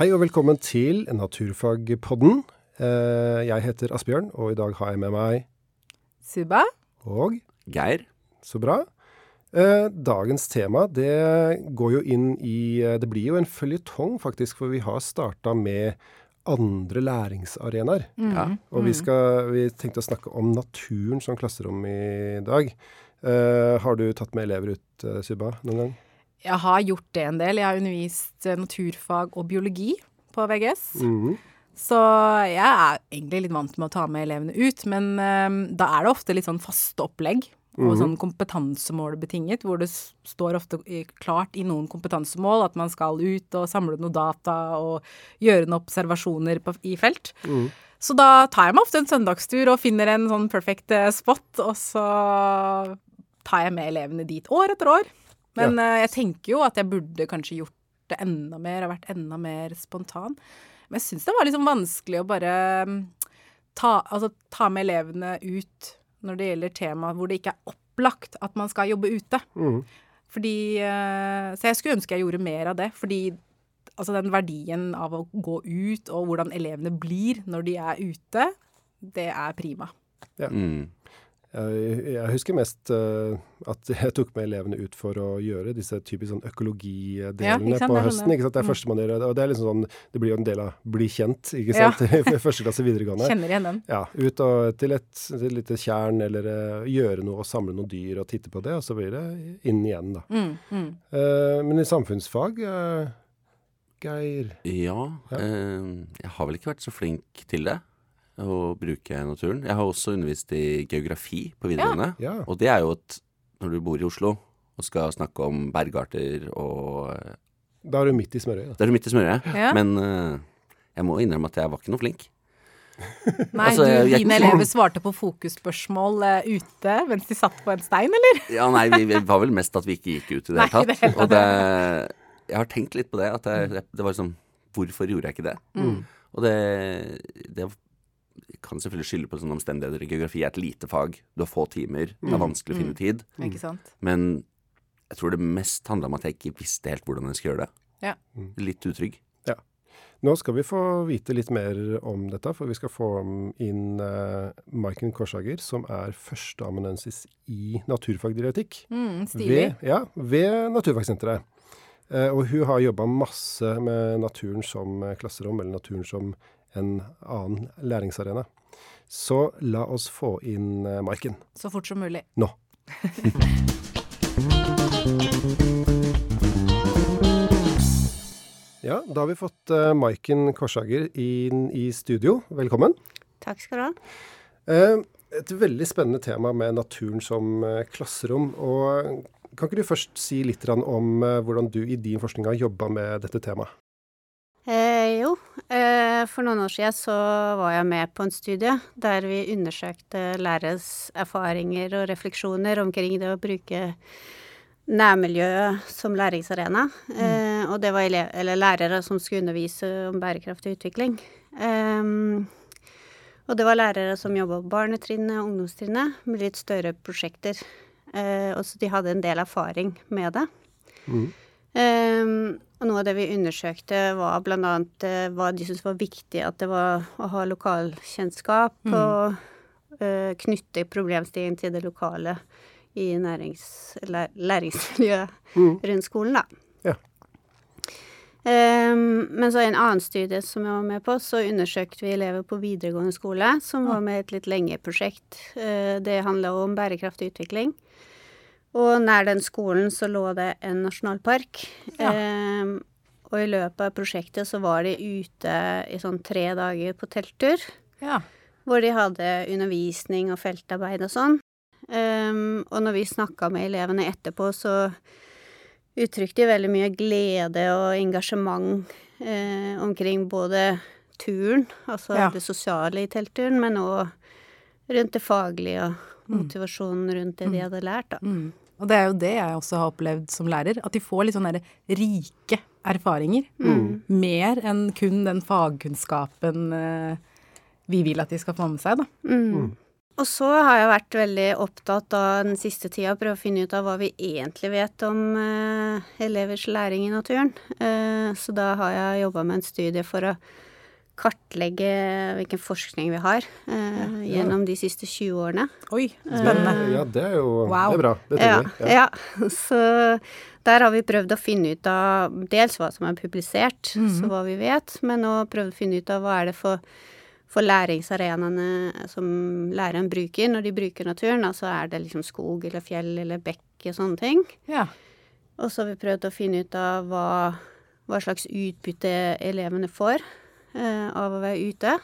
Hei og velkommen til Naturfagpodden. Eh, Jeg heter Asbjørn, og i dag har jeg med meg Suba. og Geir? Så bra. Eh, Dagens tema det går jo inn i eh, Det blir jo en føljetong, faktisk, for vi har starta med andre læringsarenaer. Ja. Og vi, skal, vi tenkte å snakke om naturen som klasserom i dag. Uh, har du tatt med elever ut, uh, Suba, noen gang? Jeg har gjort det en del. Jeg har undervist eh, naturfag og biologi på VGS. Mhm. Så jeg er egentlig litt vant med å ta med elevene ut, men um, da er det ofte litt sånn faste opplegg. Og sånn kompetansemål betinget, hvor det står ofte klart i noen kompetansemål at man skal ut og samle noe data og gjøre noen observasjoner på, i felt. Så da tar jeg meg ofte en søndagstur og finner en sånn perfect eh, spot, og så tar jeg med elevene dit år etter år. Men eh, jeg tenker jo at jeg burde kanskje gjort det enda mer, og vært enda mer spontan. Men jeg syns det var liksom vanskelig å bare mm, ta, altså, ta med elevene ut når det gjelder tema hvor det ikke er opplagt at man skal jobbe ute. Mm. Fordi eh, Så jeg skulle ønske jeg gjorde mer av det. Fordi altså den verdien av å gå ut, og hvordan elevene blir når de er ute, det er prima. Mm. Jeg, husker mest eh, at jeg tok med elevene ut for å gjøre disse typisk sånn økologidelene ja, på høsten. sånn det. Ikke sant? Det er Mm. første man gjør, og det er liksom sånn, det blir jo en del av bli kjent, ikke sant, i første klasse videregående. Kjenner igjen den. Ja, ut og til et, til et lite tjern, eller eh, gjøre noe og samle noen dyr og titte på det, og så blir det inn igjen, da. Mm, mm. Uh, men i samfunnsfag, uh, Geir Ja, Ja. eh, jeg har vel ikke vært så flink til det, å bruke naturen. Jeg har også undervist i geografi på videregående. Ja. Og det er jo at når du bor i Oslo og skal snakke om bergarter og Da er du midt i smørøyet. Da er du midt i smørøyet. Ja. Men uh, jeg må innrømme at jeg var ikke noe flink. Nei, Altså, du, jeg- dine elever svarte på fokusspørsmål uh, ute mens de satt på en stein, eller? Ja, nei, vi, vi var vel mest at vi ikke gikk ut i det hele det tatt. Og det Jeg har tenkt litt på det. At det, det, det var liksom Hvorfor gjorde jeg ikke det? Mm. Og det, det kan selvfølgelig skylde på sånne omstendigheter. Geografi er et lite fag. Du har få timer. Det er vanskelig å finne tid. Ikke sant? Men jeg tror det mest handla om at jeg ikke visste helt hvordan jeg skulle gjøre det. Ja. Litt utrygg. Ja. Nå skal vi få vite litt mer om dette, for vi skal få inn uh, Maiken Korshager, som er førsteamanuensis i naturfagdirektikk. Mm, stilig. Ved, ja, ved Naturfagsenteret. Uh, og hun har jobba masse med naturen som eh, klasserom, eller naturen som en annen læringsarena. Så la oss få inn uh, Maiken Så fort som mulig. nå. Ja, da har vi fått uh, Maiken Korshager inn i studio. Velkommen. Takk skal du ha. Eh, et veldig spennende tema med naturen som eh, klasserom. Og kan ikke du først si litt om eh, hvordan du i din forskning har jobba med dette temaet? For noen år siden så var jeg med på en studie der vi undersøkte læreres erfaringer og refleksjoner omkring det å bruke nærmiljøet som læringsarena. Eh, og det var lærere som skulle undervise om bærekraftig utvikling. Um, og det var lærere som jobba på barnetrinnet og ungdomstrinnet med litt større prosjekter. Eh, og så de hadde en del erfaring med det. Um, og noe av det vi undersøkte, var bl.a. Uh, hva de syntes var viktig at det var å ha lokalkjennskap og uh, knytte problemstillingen til det lokale i nærings, læ læringsmiljøet rundt skolen, da. Ja. Um, men så i en annen studie som jeg var med på, så undersøkte vi elever på videregående skole som var med i et litt lengre prosjekt. Uh, det handla om bærekraftig utvikling. Og nær den skolen så lå det en nasjonalpark. Ja. Eh, og i løpet av prosjektet så var de ute i sånn tre dager på telttur. Ja. Hvor de hadde undervisning og feltarbeid og sånn. Um, og når vi snakka med elevene etterpå, så uttrykte de veldig mye glede og engasjement eh, omkring både turen, altså Ja. det sosiale i teltturen, men òg rundt det faglige og motivasjonen rundt det de hadde lært, da. Mm. Og det er jo det jeg også har opplevd som lærer, at de får litt sånne rike erfaringer. Mer enn kun den fagkunnskapen eh, vi vil at de skal få med seg, da. Mm. og så har jeg vært veldig opptatt av den siste tida å prøve å finne ut av hva vi egentlig vet om eh, elevers læring i naturen. Eh, så da har jeg jobba med en studie for å kartlegge hvilken forskning vi har eh, gjennom de siste 20 årene. Oi, spennende. Ja, det er jo Wow. det er bra. Det Ja, jeg. Ja. ja. Så der har vi prøvd å finne ut av dels hva som er publisert, så hva vi vet, men òg prøvd å finne ut av hva er det for, for læringsarenaene som læreren bruker når de bruker naturen. Altså er det liksom skog eller fjell eller bekk og sånne ting. Ja. Og så har vi prøvd å finne ut av hva, hva slags utbytte elevene får eh, av å være ute.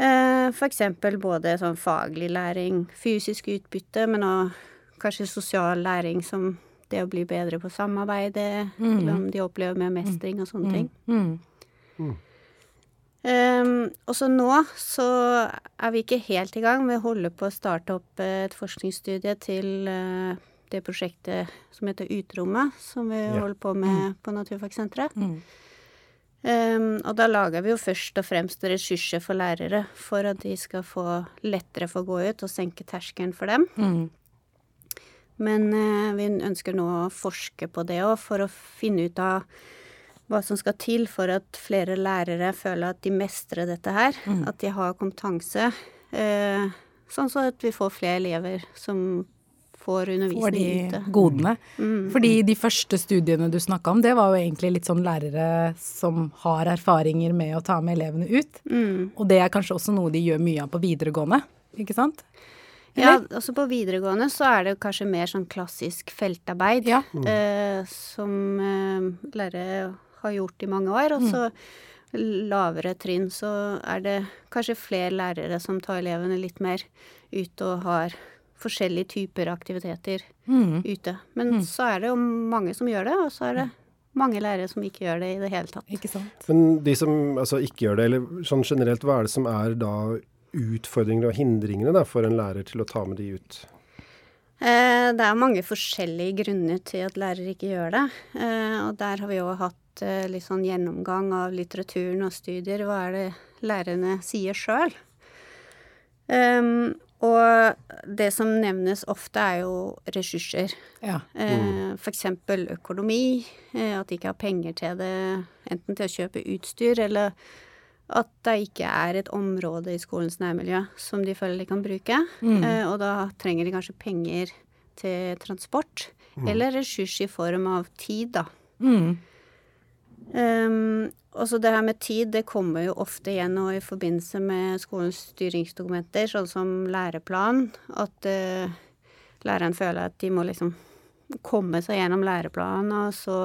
Eh, eksempel både sånn faglig læring, fysisk utbytte, men òg kanskje sosial læring som det å bli bedre på samarbeide, eller om de opplever mer mestring og sånne ting. Mm. Um, og så nå så er vi ikke helt i gang. Vi holder på å starte opp eh, et forskningsstudie til uh, det prosjektet som heter Uterommet, som vi Ja. holder på med på Naturfagsenteret. Mm. Um, og da lager vi jo først og fremst ressurser for lærere, for at de skal få lettere for å gå ut og senke terskelen for dem. Mm. Men uh, vi ønsker nå å forske på det òg, for å finne ut av hva som skal til for at flere lærere føler at de mestrer dette her. At de har kompetanse. Uh, sånn så at vi får flere elever som får For de ute. godene. Mm. Fordi de første studiene du snakka om, det var jo egentlig litt sånn lærere som har erfaringer med å ta med elevene ut. Mm. Og det er kanskje også noe de gjør mye av på videregående, ikke sant? Ja, altså på videregående så er det kanskje mer sånn klassisk feltarbeid. Ja. Eh, som eh, lærere har gjort i mange år. Og så lavere trinn så er det kanskje flere lærere som tar elevene litt mer ut og har forskjellige typer aktiviteter Mm. ute. Men så er det jo mange som gjør det, og så er det mange lærere som ikke gjør det i det hele tatt. Ikke sant? Men de som altså, ikke gjør det, eller sånn generelt, hva er det som er da utfordringene og hindringene da, for en lærer til å ta med de ut? Eh, det er mange forskjellige grunner til at lærere ikke gjør det. Eh, og der har vi jo hatt eh, litt sånn gjennomgang av litteraturen og studier. Hva er det lærerne sier sjøl? Og det som nevnes ofte, er jo ressurser. Ja. Mm. for eksempel økonomi, eh, at de ikke har penger til det, enten til å kjøpe utstyr, eller at det ikke er et område i skolens nærmiljø som de føler de kan bruke. Mm. og da trenger de kanskje penger til transport, eller ressurs i form av tid, da. Mm. Um, og så det her med tid, det kommer jo ofte igjen nå i forbindelse med skolens styringsdokumenter, sånn som læreplan, at uh, læreren føler at de må liksom komme seg gjennom læreplanen, og så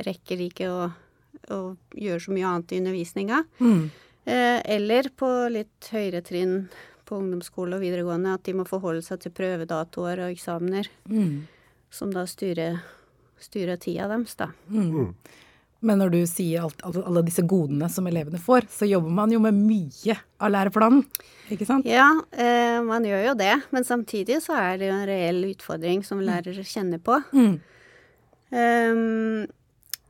rekker de ikke å, å gjøre så mye annet i undervisninga. Mm. Eh, eller på litt høyere trinn på ungdomsskole og videregående, at de må forholde seg til prøvedatoer og eksamener, Mm. som da styrer, styrer tida deres, da. Mm. Men når du sier alt, alle, alle disse godene som elevene får, så jobber man jo med mye av læreplanen, ikke sant? Ja, eh, man gjør jo det, men samtidig så er det jo en reell utfordring som lærere kjenner på. Mm. Um,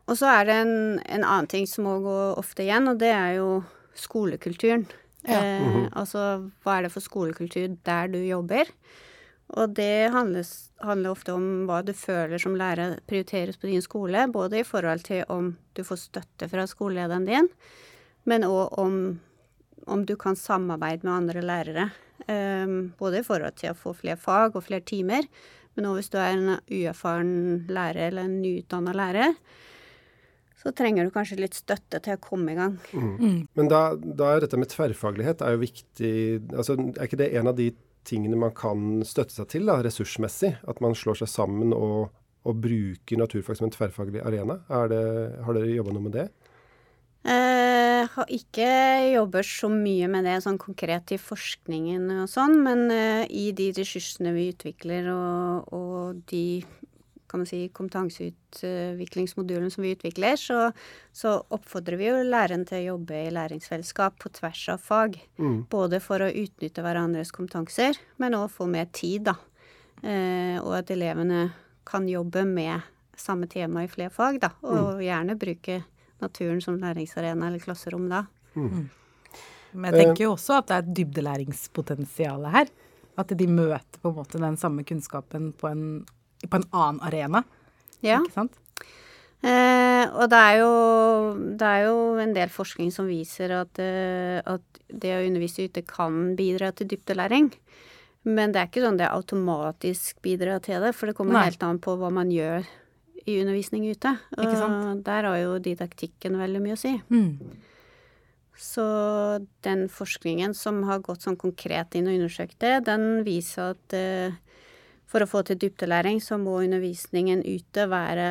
og så er det en, en annen ting som må gå ofte igjen, og det er jo skolekulturen. Ja. Eh, altså hva er det for skolekultur der du jobber? Og det handles, handler ofte om hva du føler som lærer prioriteres på din skole, både i forhold til om du får støtte fra skolelederen din, men òg om, om du kan samarbeide med andre lærere. Um, både i forhold til å få flere fag og flere timer, men òg hvis du er en uerfaren lærer eller en nyutdanna lærer, så trenger du kanskje litt støtte til å komme i gang. Men da, da er dette med tverrfaglighet er jo viktig altså Er ikke det en av de tingene man kan støtte seg til da, ressursmessig? At man slår seg sammen og, og bruker naturfag som en tverrfaglig arena? Det, har dere jobba noe med det? Jeg har ikke jobbet så mye med det sånn konkret i forskningen og sånn, men eh, i de ressursene vi utvikler og, og de kan man si, kompetanseutviklingsmodulen som vi utvikler, så, så oppfordrer vi jo læreren til å jobbe i læringsfellesskap på tvers av fag. Både for å utnytte hverandres kompetanser, men òg få mer tid, da. Eh, og at elevene kan jobbe med samme tema i flere fag, da. Og gjerne bruke naturen som læringsarena eller klasserom da. Men jeg tenker jo også at det er et dybdelæringspotensial her. At de møter på en måte den samme kunnskapen på en, på en annen arena. Ja. Ikke sant? Eh, og det er, jo, det er jo en del forskning som viser at, eh, at det å undervise ute kan bidra til dyptelæring. Men det er ikke sånn det automatisk bidrar til det, for det kommer Nei. helt an på hva man gjør i undervisning ute. Ikke sant? Og der har jo didaktikken veldig mye å si. Mm. Så den forskningen som har gått sånn konkret inn og undersøkt det, den viser at eh, for å få til dybdelæring, så må undervisningen ute være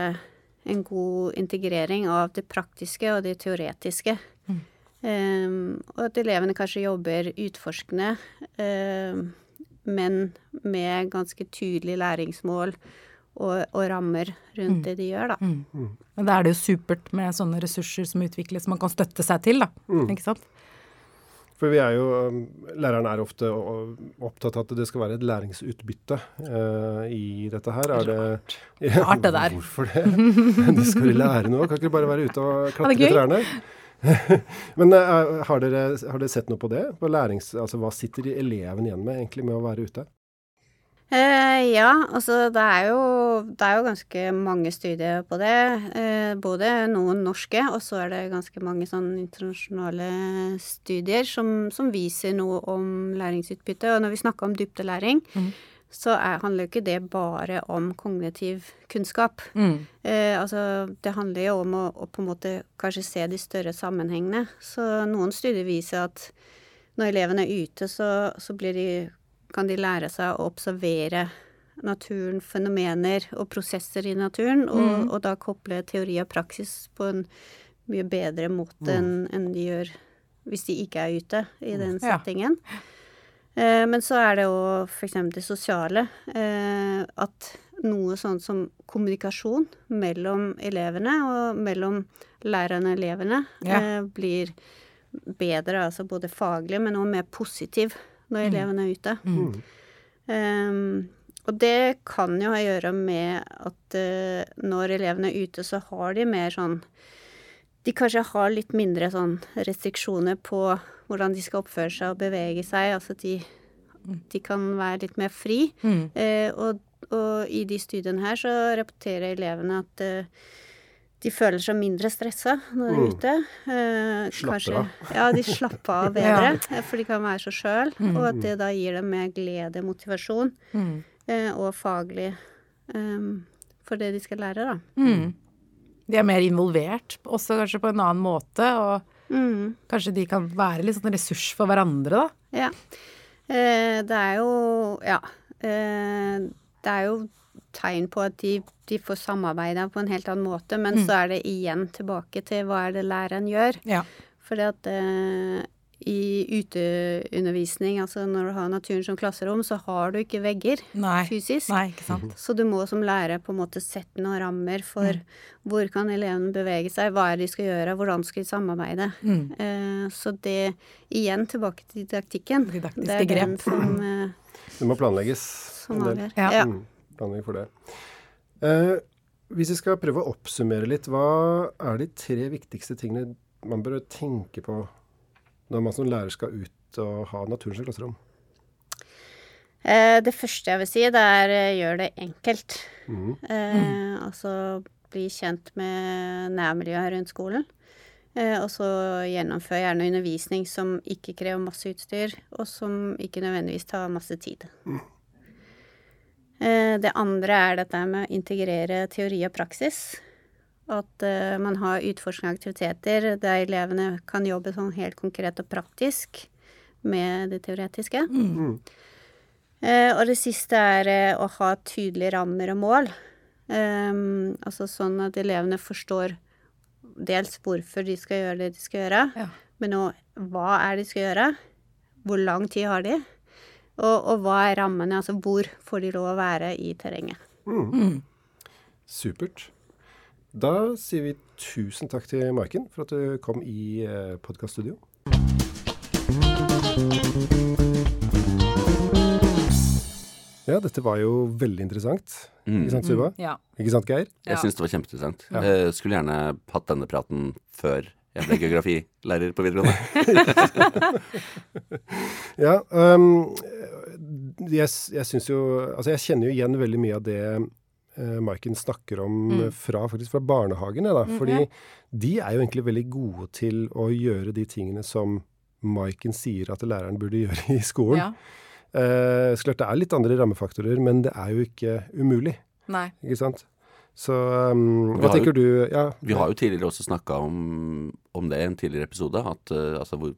en god integrering av det praktiske og det teoretiske. Mm. Um, og at elevene kanskje jobber utforskende, um, men med ganske tydelige læringsmål og, og rammer rundt Mm. det de gjør, da. Mm. Men da er det jo supert med sånne ressurser som utvikles, man kan støtte seg til, da. Mm. Ikke sant? For vi er jo, um, Læreren er ofte opptatt av at det skal være et læringsutbytte uh, i dette her. Er det, ja, Rart det der. Hvorfor det? De skal lære noe, kan ikke bare være ute og Ja, klatre i trærne? Men uh, har, dere, har dere sett noe på det? På lærings, altså Hva sitter de elevene igjen med egentlig med å være ute? Eh, ja, altså det er, jo, det er jo ganske mange studier på det. Eh, både noen norske, og så er det ganske mange sånn internasjonale studier som, som viser noe om læringsutbytte. Og når vi snakker om dybdelæring, mm. så er, handler jo ikke det bare om kognitiv kunnskap. Mm. Eh, altså, det handler jo om å, å på en måte kanskje se de større sammenhengene. Så noen studier viser at når elevene er ute, så, så blir de, kan de lære seg å observere naturen, fenomener og prosesser i naturen, og, Mm. og da koble teori og praksis på en mye bedre måte enn en de gjør hvis de ikke er ute i den Ja. settingen. Eh, men så er det jo f.eks. det sosiale. Eh, at noe sånn som kommunikasjon mellom elevene og mellom lærerne og elevene Ja. eh, blir bedre, altså både faglig, men også mer positiv når Mm. elevene er ute. Mm. Ehm, og det kan jo ha å gjøre med at uh, når elevene er ute, så har de mer sånn De kanskje har litt mindre sånn restriksjoner på hvordan de skal oppføre seg og bevege seg. Altså de, de kan være litt mer fri. Mm. Uh, og, og i de studiene her så rapporterer elevene at eh, de føler seg mindre stressa når de er Mm. ute. Eh, Slapper kanskje- av. Ja, de slapper av bedre, ja. for de kan være seg sjøl. Mm. Og at det da gir dem mer glede, motivasjon Mm. eh, og faglig eh, for det de skal lære, da. Mm. De er mer involvert, også kanskje på en annen måte, og Mm. kanskje de kan være litt sånn ressurs for hverandre, da. Ja. Eh, det er jo Ja. Eh, det er jo tegn på at de, de får samarbeide på en helt annen måte, men Mm. så er det igjen tilbake til hva er det læreren gjør. Ja. Fordi at eh, i uteundervisning, altså når du har naturen som klasserom, så har du ikke vegger Nei. fysisk. Nei, ikke sant. Så du må som lærer på en måte sette noen rammer for hvor kan elevene bevege seg, hva er det de skal gjøre, hvordan skal de samarbeide. Mm. Eh, så det, igjen tilbake til didaktikken. Didaktiske det er den grep. som, eh, Det må planlegges. som avgjør. Ja. Ja. Mm, planlegge for det. Eh, hvis vi skal prøve å oppsummere litt, hva er de tre viktigste tingene man bør tenke på når man som lærer skal ut og ha naturen som klasserom? Eh, det første jeg vil si, det er eh, gjør det enkelt. Mm. Eh, Altså bli kjent med nærmiljøet rundt skolen. Eh, og så gjennomfør gjerne undervisning som ikke krever masse utstyr, og som ikke nødvendigvis tar masse tid. Eh, det andre er dette med å integrere teori og praksis. At eh, man har utforskende aktiviteter der elevene kan jobbe sånn helt konkret og praktisk med det teoretiske. Mm. Eh, og det siste er eh, å ha tydelige rammer og mål. Um, altså sånn at elevene forstår dels hvorfor de skal gjøre det de skal gjøre, Ja. men òg hva er det de skal gjøre, hvor lang tid har de, og, og hva er rammene, altså hvor får de lov å være i terrenget. Mm. Supert. Da sier vi tusen takk til Maiken for at du kom i eh, podkaststudio. Ja, dette var jo veldig interessant. Mm. Ikke sant, Suva? Ja. Ikke sant, Geir? Jeg syns det var kjempeinteressant. Ja. Jeg skulle gjerne hatt denne praten før jeg ble geografilærer på videregående. Ja, øhm, jeg, jeg syns jo Altså, jeg kjenner jo igjen veldig mye av det eh, Maiken snakker om Mm. eh, fra, faktisk fra barnehagene, da. Mm, Fordi ja. de er jo egentlig veldig gode til å gjøre de tingene som Maiken sier at læreren burde gjøre i skolen. Ja. Eh, så klart det er litt andre rammefaktorer, men det er jo ikke umulig, Nei. ikke sant? Så um, hva tenker jo- du Ja, Vi har jo tidligere også snakka om, om det i en tidligere episode, at uh, altså, hvor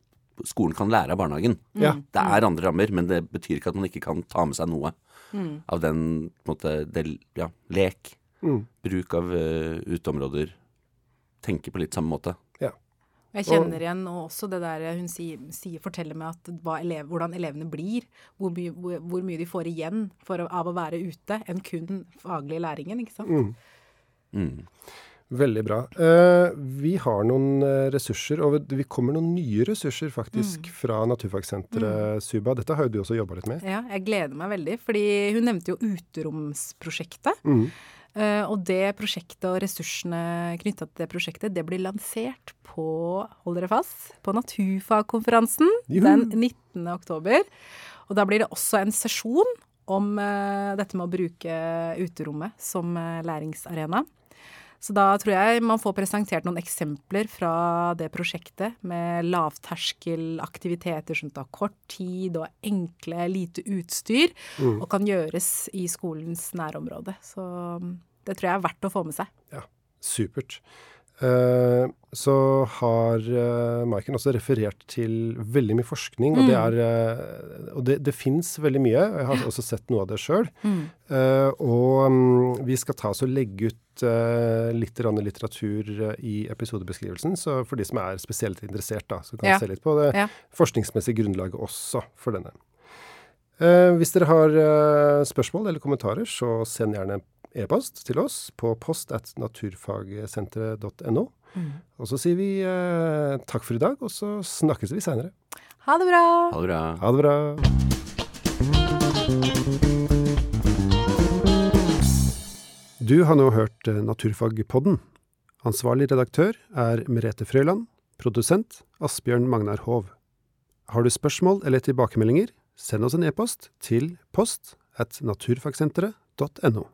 skolen kan lære av barnehagen. Ja. Mm. Det er andre rammer, men det betyr ikke at man ikke kan ta med seg noe Mm. av den på en måte, del, ja, lek, mm, bruk av uh, uteområder. Tenke på litt samme måte. Jeg kjenner igjen og også det der hun sier, sier forteller meg at hva elev, hvordan elevene blir, hvor mye, hvor, hvor mye de får igjen for, av å være ute, enn kun faglig læringen, ikke sant? mm. Mm. Veldig bra. Eh, vi har noen eh, ressurser, og vi kommer noen nye ressurser faktisk Mm. fra Naturfagsenteret Suba. Dette har jo du også jobba litt med. Ja, jeg gleder meg veldig, fordi hun nevnte jo uteromsprosjektet. Mm. Eh, og det prosjektet og ressursene knytta til det prosjektet, det blir lansert på, hold dere fast, på Naturfagkonferansen Juhu. den 19. oktober. Og da blir det også en sesjon om dette med å bruke uterommet som læringsarena. Så da tror jeg man får presentert noen eksempler fra det prosjektet med lavterskelaktiviteter som tar kort tid og enkle, lite utstyr, Mm. og kan gjøres i skolens nærområde. Så mm, det tror jeg er verdt å få med seg. Ja, Supert. Eh, så har uh, Maiken også referert til veldig mye forskning, og det er eh, Og det, det fins veldig mye. og Jeg har også sett noe av det sjøl. Eh, og um, vi skal ta oss og legge ut uh, litt litteratur i episodebeskrivelsen, så for de som er spesielt interessert, da, så kan Ja. se litt på det Ja. forskningsmessige grunnlaget også for denne. Hvis dere har spørsmål eller kommentarer, så send gjerne e-post til oss på post at naturfagsenteret.no. Og så sier vi eh, takk for i dag, og så snakkes vi seinere. Ha det bra! Ha det bra. Ha det bra. Du har nå hørt eh, Naturfagpodden. Ansvarlig redaktør er Merete Frøyland. Produsent Asbjørn Magnar Hov. Har du spørsmål eller tilbakemeldinger, send oss en e-post til post at naturfagsenteret.no.